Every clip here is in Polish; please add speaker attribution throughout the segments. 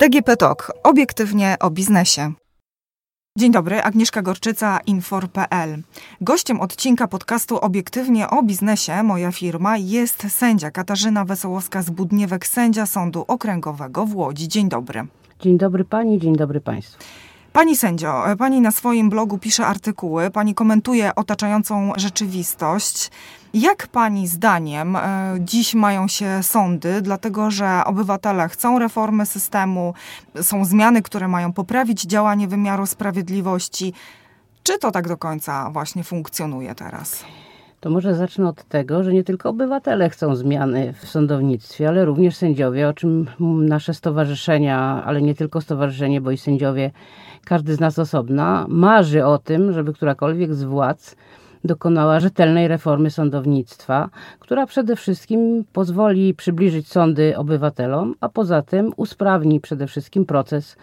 Speaker 1: DGP Talk. Obiektywnie o biznesie. Dzień dobry, Agnieszka Gorczyca, Infor.pl. Gościem odcinka podcastu Obiektywnie o biznesie, moja firma, jest sędzia Katarzyna Wesołowska z Budniewek, sędzia Sądu Okręgowego w Łodzi. Dzień dobry.
Speaker 2: Dzień dobry pani, dzień dobry państwu.
Speaker 1: Pani sędzio, pani na swoim blogu pisze artykuły, pani komentuje otaczającą rzeczywistość. Jak pani zdaniem e, dziś mają się sądy, dlatego że obywatele chcą reformy systemu, są zmiany, które mają poprawić działanie wymiaru sprawiedliwości. Czy to tak do końca właśnie funkcjonuje teraz?
Speaker 2: To może zacznę od tego, że nie tylko obywatele chcą zmiany w sądownictwie, ale również sędziowie, o czym nasze stowarzyszenia, ale nie tylko stowarzyszenie, bo i sędziowie, każdy z nas osobna, marzy o tym, żeby którakolwiek z władz dokonała rzetelnej reformy sądownictwa, która przede wszystkim pozwoli przybliżyć sądy obywatelom, a poza tym usprawni przede wszystkim proces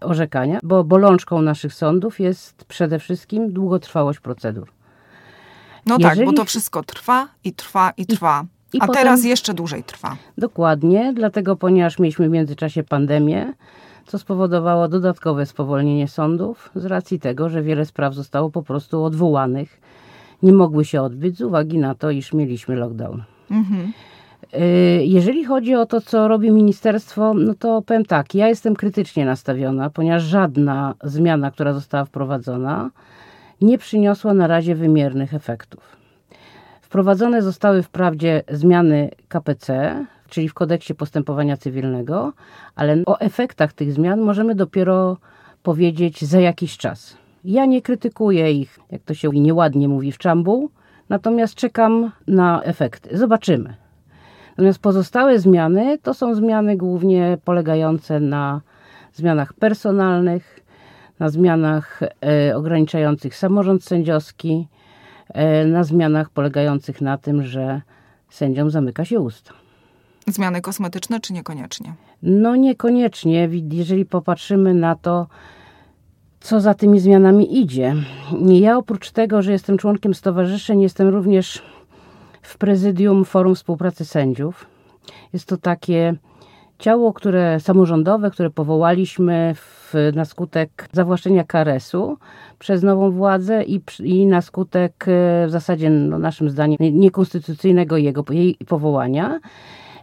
Speaker 2: orzekania, bo bolączką naszych sądów jest przede wszystkim długotrwałość procedur.
Speaker 1: No Jeżeli... tak, bo to wszystko trwa i trwa i trwa. I, i a potem... teraz jeszcze dłużej trwa.
Speaker 2: Dokładnie, dlatego ponieważ mieliśmy w międzyczasie pandemię, co spowodowało dodatkowe spowolnienie sądów z racji tego, że wiele spraw zostało po prostu odwołanych nie mogły się odbyć z uwagi na to, iż mieliśmy lockdown. Mhm. Y, jeżeli chodzi o to, co robi ministerstwo, no to powiem tak, ja jestem krytycznie nastawiona, ponieważ żadna zmiana, która została wprowadzona, nie przyniosła na razie wymiernych efektów. Wprowadzone zostały wprawdzie zmiany KPC, czyli w kodeksie postępowania cywilnego, ale o efektach tych zmian możemy dopiero powiedzieć za jakiś czas. Ja nie krytykuję ich, jak to się nieładnie mówi w czambu, natomiast czekam na efekty. Zobaczymy. Natomiast pozostałe zmiany to są zmiany głównie polegające na zmianach personalnych, na zmianach e, ograniczających samorząd sędziowski, e, na zmianach polegających na tym, że sędziom zamyka się usta.
Speaker 1: Zmiany kosmetyczne czy niekoniecznie?
Speaker 2: No niekoniecznie. Jeżeli popatrzymy na to, co za tymi zmianami idzie. Ja oprócz tego, że jestem członkiem stowarzyszeń, jestem również w prezydium Forum Współpracy Sędziów. Jest to takie ciało, które samorządowe, które powołaliśmy w, na skutek zawłaszczenia KRS-u przez nową władzę i, i na skutek e, w zasadzie no, naszym zdaniem niekonstytucyjnego jego, jej powołania.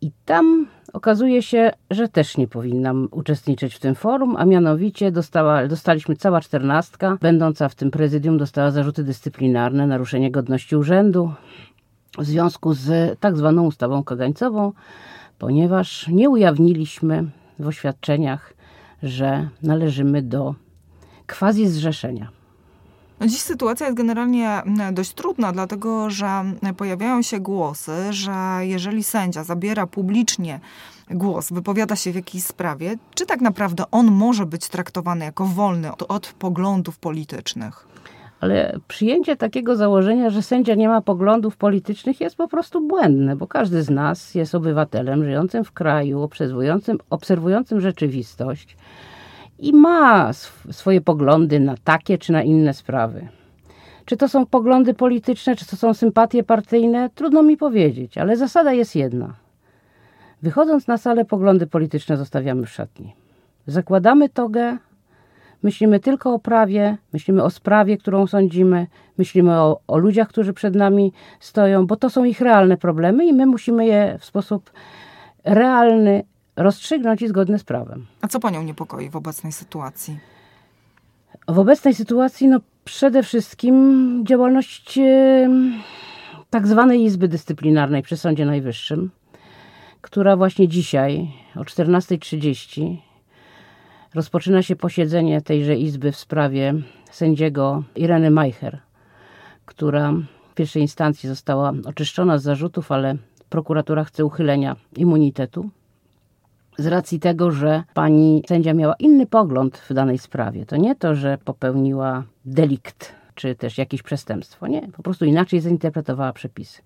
Speaker 2: I tam okazuje się, że też nie powinnam uczestniczyć w tym forum, a mianowicie dostała, dostaliśmy cała czternastka, będąca w tym prezydium, dostała zarzuty dyscyplinarne, naruszenie godności urzędu w związku z tak zwaną ustawą kagańcową, ponieważ nie ujawniliśmy w oświadczeniach, że należymy do quasi zrzeszenia.
Speaker 1: Dziś sytuacja jest generalnie dość trudna, dlatego że pojawiają się głosy, że jeżeli sędzia zabiera publicznie głos, wypowiada się w jakiejś sprawie, czy tak naprawdę on może być traktowany jako wolny od, od poglądów politycznych?
Speaker 2: Ale przyjęcie takiego założenia, że sędzia nie ma poglądów politycznych jest po prostu błędne, bo każdy z nas jest obywatelem żyjącym w kraju, obserwującym, obserwującym rzeczywistość i ma sw swoje poglądy na takie czy na inne sprawy. Czy to są poglądy polityczne, czy to są sympatie partyjne, trudno mi powiedzieć, ale zasada jest jedna. Wychodząc na salę, poglądy polityczne zostawiamy w szatni. Zakładamy togę, myślimy tylko o prawie, myślimy o sprawie, którą sądzimy, myślimy o, o ludziach, którzy przed nami stoją, bo to są ich realne problemy i my musimy je w sposób realny rozstrzygnąć i zgodny z prawem.
Speaker 1: A co panią niepokoi w obecnej sytuacji?
Speaker 2: W obecnej sytuacji, no przede wszystkim działalność tak zwanej Izby Dyscyplinarnej przy Sądzie Najwyższym, która właśnie dzisiaj o 14.30 rozpoczyna się posiedzenie tejże Izby w sprawie sędziego Ireny Majcher, która w pierwszej instancji została oczyszczona z zarzutów, ale prokuratura chce uchylenia immunitetu z racji tego, że pani sędzia miała inny pogląd w danej sprawie. To nie to, że popełniła delikt czy też jakieś przestępstwo. Nie, po prostu inaczej zinterpretowała przepisy.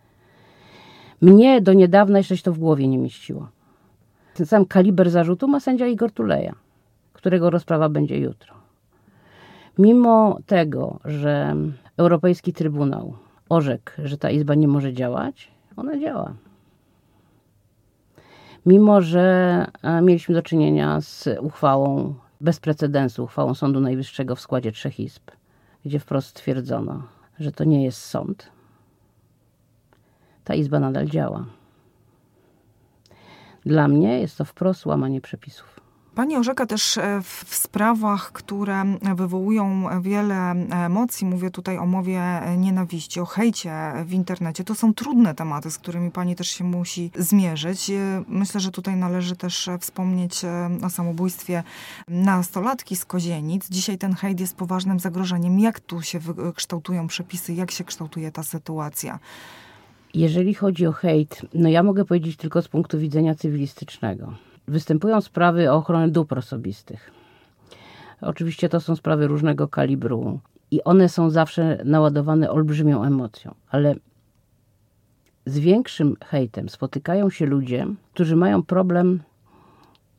Speaker 2: Mnie do niedawna jeszcze się to w głowie nie mieściło. Ten sam kaliber zarzutu ma sędzia Igor Tuleja, którego rozprawa będzie jutro. Mimo tego, że Europejski Trybunał orzekł, że ta izba nie może działać, ona działa. Mimo, że e, mieliśmy do czynienia z uchwałą bez precedensu, uchwałą Sądu Najwyższego w składzie trzech izb, gdzie wprost stwierdzono, że to nie jest sąd, ta izba nadal działa. Dla mnie jest to wprost łamanie przepisów.
Speaker 1: Pani orzeka też e, w sprawach, które wywołują wiele emocji. Mówię tutaj o mowie nienawiści, o hejcie w internecie. To są trudne tematy, z którymi pani też się musi zmierzyć. E, myślę, że tutaj należy też wspomnieć e, o samobójstwie nastolatki z Kozienic. Dzisiaj ten hejt jest poważnym zagrożeniem. Jak tu się kształtują przepisy? Jak się kształtuje ta sytuacja?
Speaker 2: Jeżeli chodzi o hejt, no ja mogę powiedzieć tylko z punktu widzenia cywilistycznego występują sprawy o ochronę dóbr osobistych. Oczywiście to są sprawy różnego kalibru i one są zawsze naładowane olbrzymią emocją, ale z większym hejtem spotykają się ludzie, którzy mają problem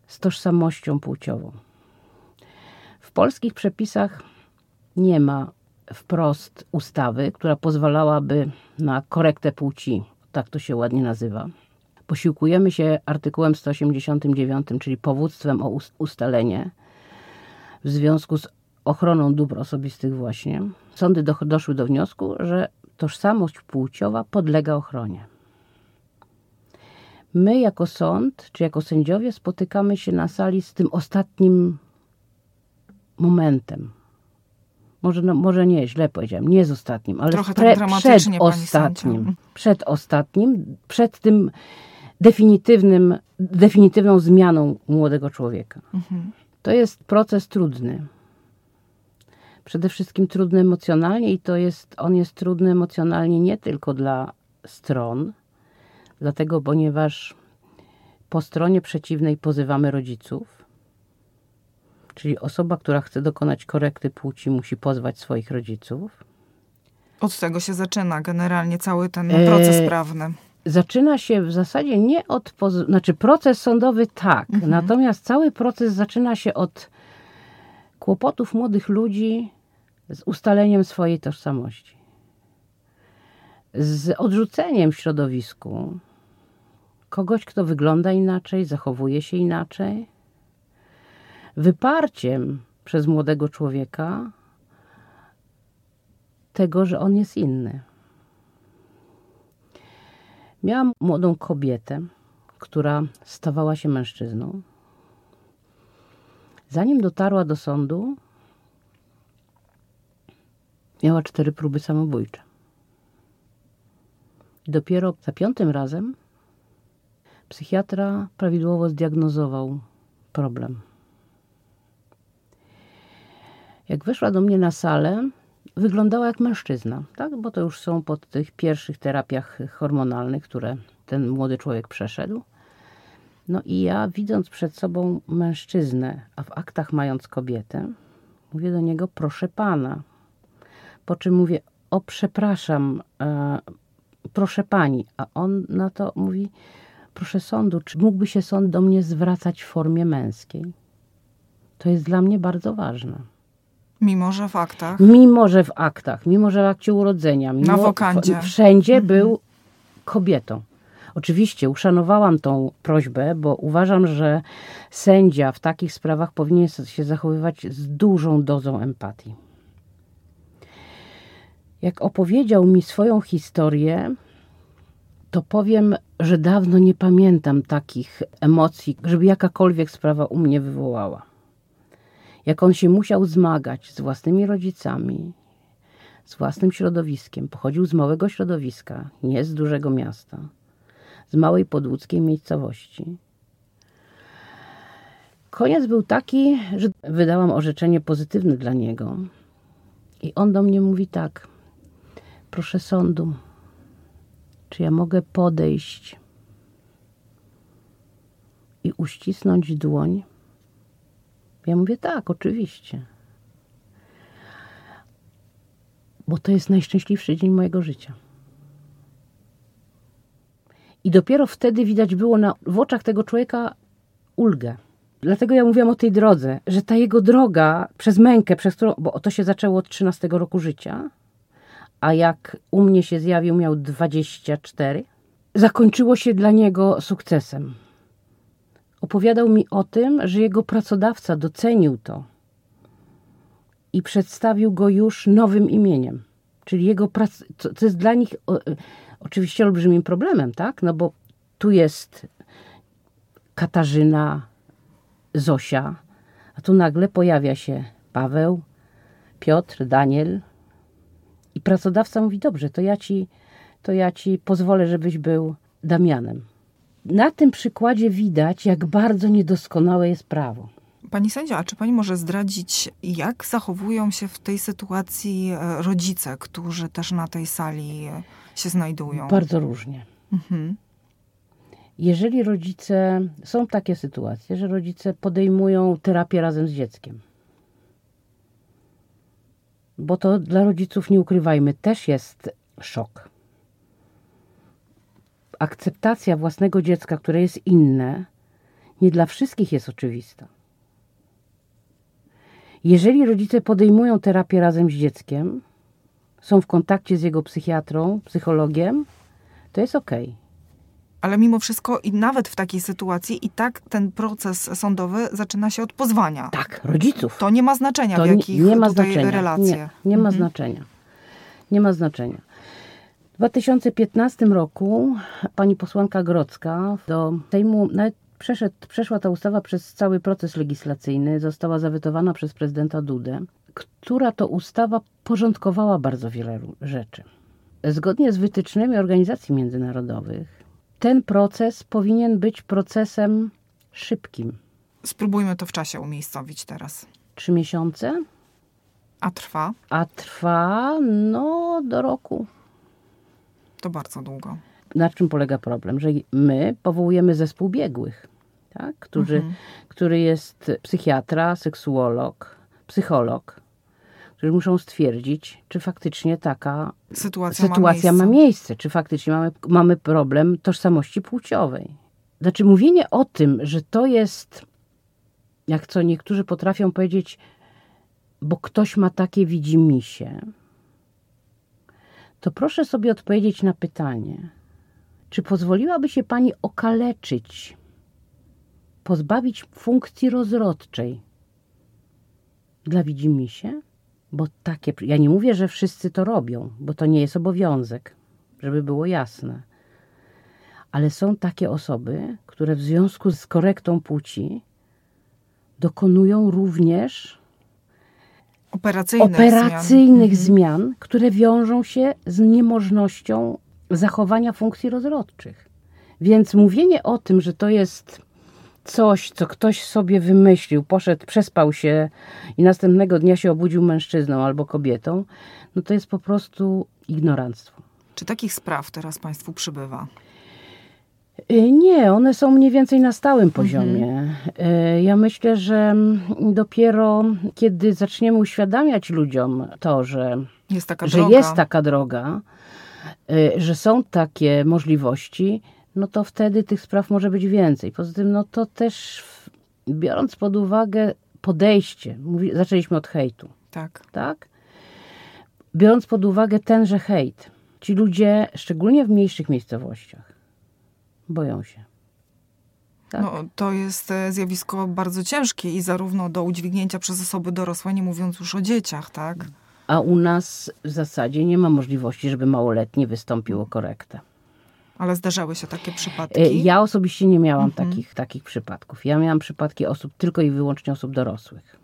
Speaker 2: z tożsamością płciową. W polskich przepisach nie ma wprost ustawy, która pozwalałaby na korektę płci, tak to się ładnie nazywa posiłkujemy się artykułem 189, czyli powództwem o ustalenie w związku z ochroną dóbr osobistych właśnie. Sądy do, doszły do wniosku, że tożsamość płciowa podlega ochronie. My jako sąd, czy jako sędziowie spotykamy się na sali z tym ostatnim momentem. Może, no, może nie, źle powiedziałem, nie z ostatnim, ale
Speaker 1: Trochę
Speaker 2: pre,
Speaker 1: tak
Speaker 2: przed ostatnim. Przed ostatnim, przed tym definitywnym, definitywną zmianą młodego człowieka. Mhm. To jest proces trudny. Przede wszystkim trudny emocjonalnie i to jest, on jest trudny emocjonalnie nie tylko dla stron, dlatego ponieważ po stronie przeciwnej pozywamy rodziców, czyli osoba, która chce dokonać korekty płci, musi pozwać swoich rodziców.
Speaker 1: Od tego się zaczyna generalnie cały ten proces e, prawny
Speaker 2: zaczyna się w zasadzie nie od, znaczy proces sądowy tak, mhm. natomiast cały proces zaczyna się od kłopotów młodych ludzi z ustaleniem swojej tożsamości. Z odrzuceniem w środowisku kogoś, kto wygląda inaczej, zachowuje się inaczej, wyparciem przez młodego człowieka tego, że on jest inny. Miałam młodą kobietę, która stawała się mężczyzną. Zanim dotarła do sądu, miała cztery próby samobójcze. Dopiero za piątym razem psychiatra prawidłowo zdiagnozował problem. Jak weszła do mnie na salę, wyglądała jak mężczyzna, tak? bo to już są po tych pierwszych terapiach hormonalnych, które ten młody człowiek przeszedł. No i ja, widząc przed sobą mężczyznę, a w aktach mając kobietę, mówię do niego, proszę pana. Po czym mówię, o przepraszam, e, proszę pani. A on na to mówi, proszę sądu, czy mógłby się sąd do mnie zwracać w formie męskiej? To jest dla mnie bardzo ważne.
Speaker 1: Mimo, że w aktach.
Speaker 2: Mimo, że w aktach, mimo, że w akcie urodzenia. Mimo,
Speaker 1: Na wokandzie.
Speaker 2: Wszędzie mhm. był kobietą. Oczywiście uszanowałam tą prośbę, bo uważam, że sędzia w takich sprawach powinien się zachowywać z dużą dozą empatii. Jak opowiedział mi swoją historię, to powiem, że dawno nie pamiętam takich emocji, żeby jakakolwiek sprawa u mnie wywołała jak on się musiał zmagać z własnymi rodzicami, z własnym środowiskiem. Pochodził z małego środowiska, nie z dużego miasta, z małej podłódzkiej miejscowości. Koniec był taki, że wydałam orzeczenie pozytywne dla niego. I on do mnie mówi tak: Proszę sądu, czy ja mogę podejść i uścisnąć dłoń ja mówię, tak, oczywiście. Bo to jest najszczęśliwszy dzień mojego życia. I dopiero wtedy widać było na, w oczach tego człowieka ulgę. Dlatego ja mówiłam o tej drodze, że ta jego droga przez mękę, przez którą, bo to się zaczęło od 13 roku życia, a jak u mnie się zjawił, miał 24, zakończyło się dla niego sukcesem. Opowiadał mi o tym, że jego pracodawca docenił to i przedstawił go już nowym imieniem. Czyli jego prac, co, jest dla nich o, oczywiście olbrzymim problemem, tak? No bo tu jest Katarzyna, Zosia, a tu nagle pojawia się Paweł, Piotr, Daniel. I pracodawca mówi: Dobrze, to ja ci, to ja ci pozwolę, żebyś był Damianem. Na tym przykładzie widać, jak bardzo niedoskonałe jest prawo.
Speaker 1: Pani sędzia, a czy pani może zdradzić, jak zachowują się w tej sytuacji e, rodzice, którzy też na tej sali e, się znajdują?
Speaker 2: Bardzo różnie. Mhm. Jeżeli rodzice, są takie sytuacje, że rodzice podejmują terapię razem z dzieckiem. Bo to dla rodziców, nie ukrywajmy, też jest szok. Akceptacja własnego dziecka, które jest inne, nie dla wszystkich jest oczywista. Jeżeli rodzice podejmują terapię razem z dzieckiem, są w kontakcie z jego psychiatrą, psychologiem, to jest ok.
Speaker 1: Ale mimo wszystko i nawet w takiej sytuacji i tak ten proces sądowy zaczyna się od pozwania.
Speaker 2: Tak, rodziców.
Speaker 1: To nie ma znaczenia, to w jakich nie, nie ma tutaj znaczenia. relacje.
Speaker 2: Nie, nie ma mhm. znaczenia. Nie ma znaczenia. W 2015 roku pani posłanka Grodzka do Sejmu nawet przeszedł, przeszła ta ustawa przez cały proces legislacyjny, została zawetowana przez prezydenta Dudę, która to ustawa porządkowała bardzo wiele rzeczy. Zgodnie z wytycznymi organizacji międzynarodowych, ten proces powinien być procesem szybkim.
Speaker 1: Spróbujmy to w czasie umiejscowić teraz.
Speaker 2: Trzy miesiące.
Speaker 1: A trwa?
Speaker 2: A trwa, no, do roku.
Speaker 1: To bardzo długo.
Speaker 2: Na czym polega problem? Że my powołujemy zespół biegłych tak? Który, mhm. który jest psychiatra, seksuolog, psycholog, którzy muszą stwierdzić, czy faktycznie taka
Speaker 1: sytuacja,
Speaker 2: sytuacja ma, miejsce. ma, miejsce. czy faktycznie mamy, mamy problem tożsamości płciowej. Znaczy, mówienie o tym, że to jest, jak co niektórzy potrafią powiedzieć, bo ktoś ma takie widzimisię, to proszę sobie odpowiedzieć na pytanie, czy pozwoliłaby się pani okaleczyć pozbawić funkcji rozrodczej. Dla widzimisię? Bo takie, ja nie mówię, że wszyscy to robią, bo to nie jest obowiązek, żeby było jasne. Ale są takie osoby, które w związku z korektą płci dokonują również
Speaker 1: operacyjnych,
Speaker 2: operacyjnych zmian. zmian, które wiążą się z niemożnością zachowania funkcji rozrodczych. Więc mówienie o tym, że to jest coś, co ktoś sobie wymyślił, poszedł, przespał się i następnego dnia się obudził mężczyzną albo kobietą, no to jest po prostu ignoranstwo.
Speaker 1: Czy takich spraw teraz Państwu przybywa?
Speaker 2: Y, nie, one są mniej więcej na stałym poziomie. Mhm. Ja myślę, że dopiero kiedy zaczniemy uświadamiać ludziom to, że
Speaker 1: jest taka
Speaker 2: że
Speaker 1: droga,
Speaker 2: jest taka droga y, że są takie możliwości, no to wtedy tych spraw może być więcej. Poza tym, no to też biorąc pod uwagę podejście, mówi, zaczęliśmy od hejtu.
Speaker 1: Tak.
Speaker 2: Tak? Biorąc pod uwagę tenże hejt, ci ludzie, szczególnie w mniejszych miejscowościach, boją się.
Speaker 1: Tak? No, to jest e, zjawisko bardzo ciężkie i zarówno do udźwignięcia przez osoby dorosłe, nie mówiąc już o dzieciach, tak?
Speaker 2: A u nas w zasadzie nie ma możliwości, żeby małoletni wystąpił o korektę.
Speaker 1: Ale zdarzały się takie przypadki? E,
Speaker 2: ja osobiście nie miałam mhm. takich, takich przypadków. Ja miałam przypadki osób, tylko i wyłącznie osób dorosłych.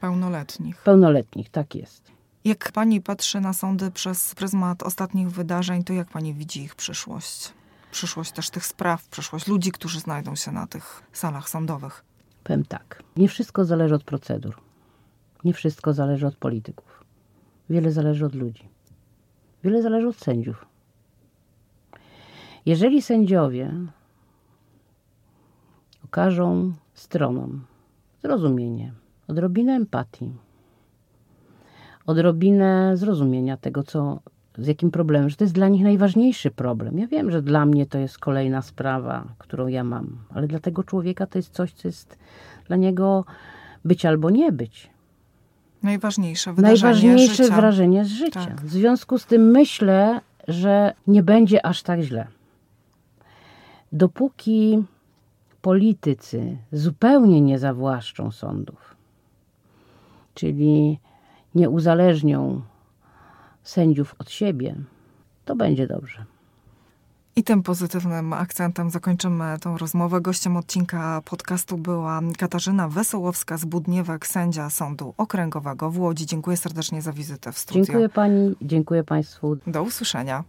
Speaker 1: Pełnoletnich.
Speaker 2: Pełnoletnich, tak jest.
Speaker 1: Jak pani patrzy na sądy przez pryzmat ostatnich wydarzeń, to jak pani widzi ich przyszłość? Przyszłość też tych spraw, przyszłość ludzi, którzy znajdą się na tych salach sądowych.
Speaker 2: Powiem tak. Nie wszystko zależy od procedur. Nie wszystko zależy od polityków. Wiele zależy od ludzi. Wiele zależy od sędziów. Jeżeli sędziowie okażą stronom zrozumienie, odrobinę empatii, odrobinę zrozumienia tego, co, z jakim problemem, że to jest dla nich najważniejszy problem. Ja wiem, że dla mnie to jest kolejna sprawa, którą ja mam, ale dla tego człowieka to jest coś, co jest dla niego być albo nie być.
Speaker 1: Najważniejsze wydarzenie
Speaker 2: Najważniejsze
Speaker 1: życia.
Speaker 2: wrażenie z życia. Tak. W związku z tym myślę, że nie będzie aż tak źle dopóki politycy zupełnie nie zawłaszczą sądów, czyli nie uzależnią sędziów od siebie, to będzie dobrze.
Speaker 1: I tym pozytywnym akcentem zakończymy tą rozmowę. Gościem odcinka podcastu była Katarzyna Wesołowska z Budniewek, sędzia Sądu Okręgowego w Łodzi. Dziękuję serdecznie za wizytę w studiu.
Speaker 2: Dziękuję pani, dziękuję państwu.
Speaker 1: Do usłyszenia.